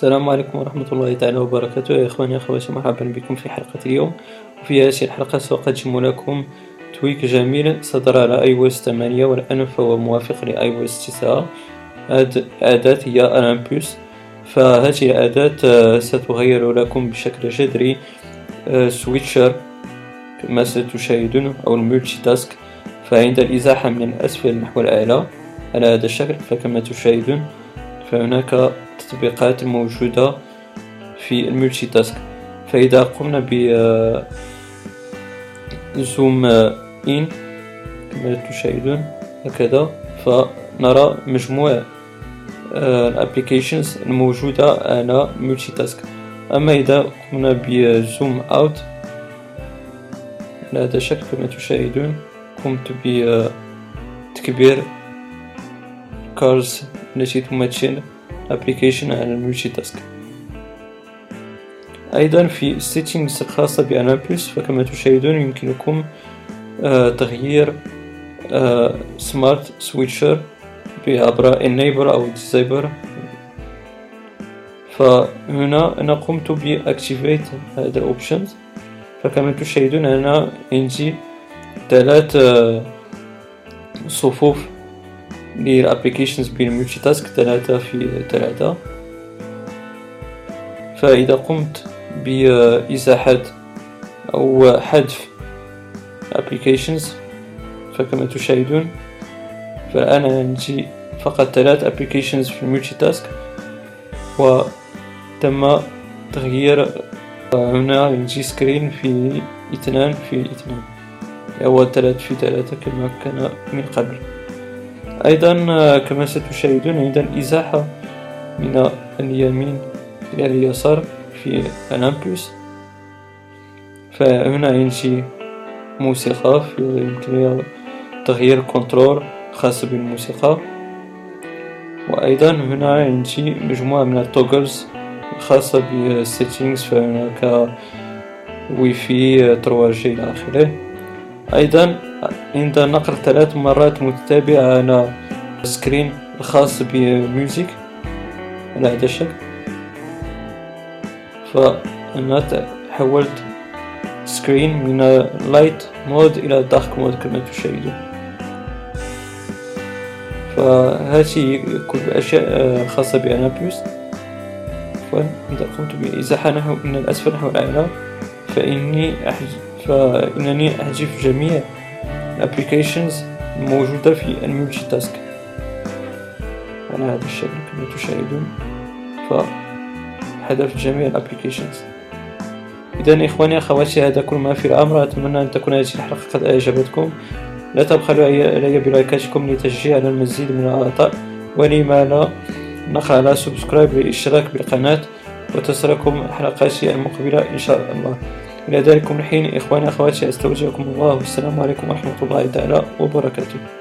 السلام عليكم ورحمة الله تعالى وبركاته. يا إخواني أخواتي مرحبا بكم في حلقة اليوم. وفي هذه الحلقة سأقدم لكم tweak جميل صدر على iOS 8 والآن فهو موافق ل iOS 9 هذه الأداة هي Alympus فهذه الأداة آه، ستغير لكم بشكل جذري switcher آه، كما ستشاهدون أو ال multitask فعند الإزاحة من الأسفل نحو الأعلى على هذا الشكل فكما تشاهدون فهناك التطبيقات الموجودة في ال multitask فإذا قمنا ب zoom in كما تشاهدون هكذا فنرى مجموع ال applications الموجودة على multitask أما إذا قمنا ب zoom out على هذا الشكل كما تشاهدون قمت بتكبير cards التي تمثل application على ال multitask أيضا في settings الخاصة بأنابلس فكما تشاهدون يمكنكم تغيير smart switcher عبر enable أو disable. فهنا أنا قمت ب activate هذا ال options فكما تشاهدون أنا عندي ثلاث صفوف لل applications بال multitask ثلاثة في ثلاثة فإذا قمت بإزاحة أو حذف applications فكما تشاهدون فأنا عندي فقط ثلاث applications في ال multitask وتم تغيير هنا عندي screen في اثنان في اثنان. هو ثلاث في ثلاثة كما كان من قبل. أيضا كما ستشاهدون عندنا إزاحة من اليمين إلى اليسار في Alympus فهنا عندي موسيقى يمكن تغيير control خاص بالموسيقى. وأيضا هنا عندي مجموعة من ال toggles خاصة بال settings فهناك واي في 3G إلى آخره. أيضا عند نقر ثلاث مرات متتابعة على screen الخاص ب music على هذا الشكل. فأنا حولت screen من light mode إلى dark mode كما تشاهدون. فهذه كل الأشياء خاصة ب Alympus فإذا قمت بإزاحة نحو من الأسفل نحو الأعلى فإني أحجب فإنني أحذف جميع ال applications الموجودة في ال multitask على هذا الشكل كما تشاهدون. فحذفت جميع ال applications إذا إخواني أخواتي هذا كل ما في الأمر. أتمنى أن تكون هذه الحلقة قد أعجبتكم. لا تبخلوا علي بلايكاتكم لتشجيع على المزيد من الأعطاء ولما لا نقل على سبسكرايب للاشتراك بالقناة. وتصلكم حلقاتي المقبلة إن شاء الله. إلى ذلك الحين إخواني أخواتي أستودعكم الله. والسلام عليكم ورحمة الله تعالى وبركاته.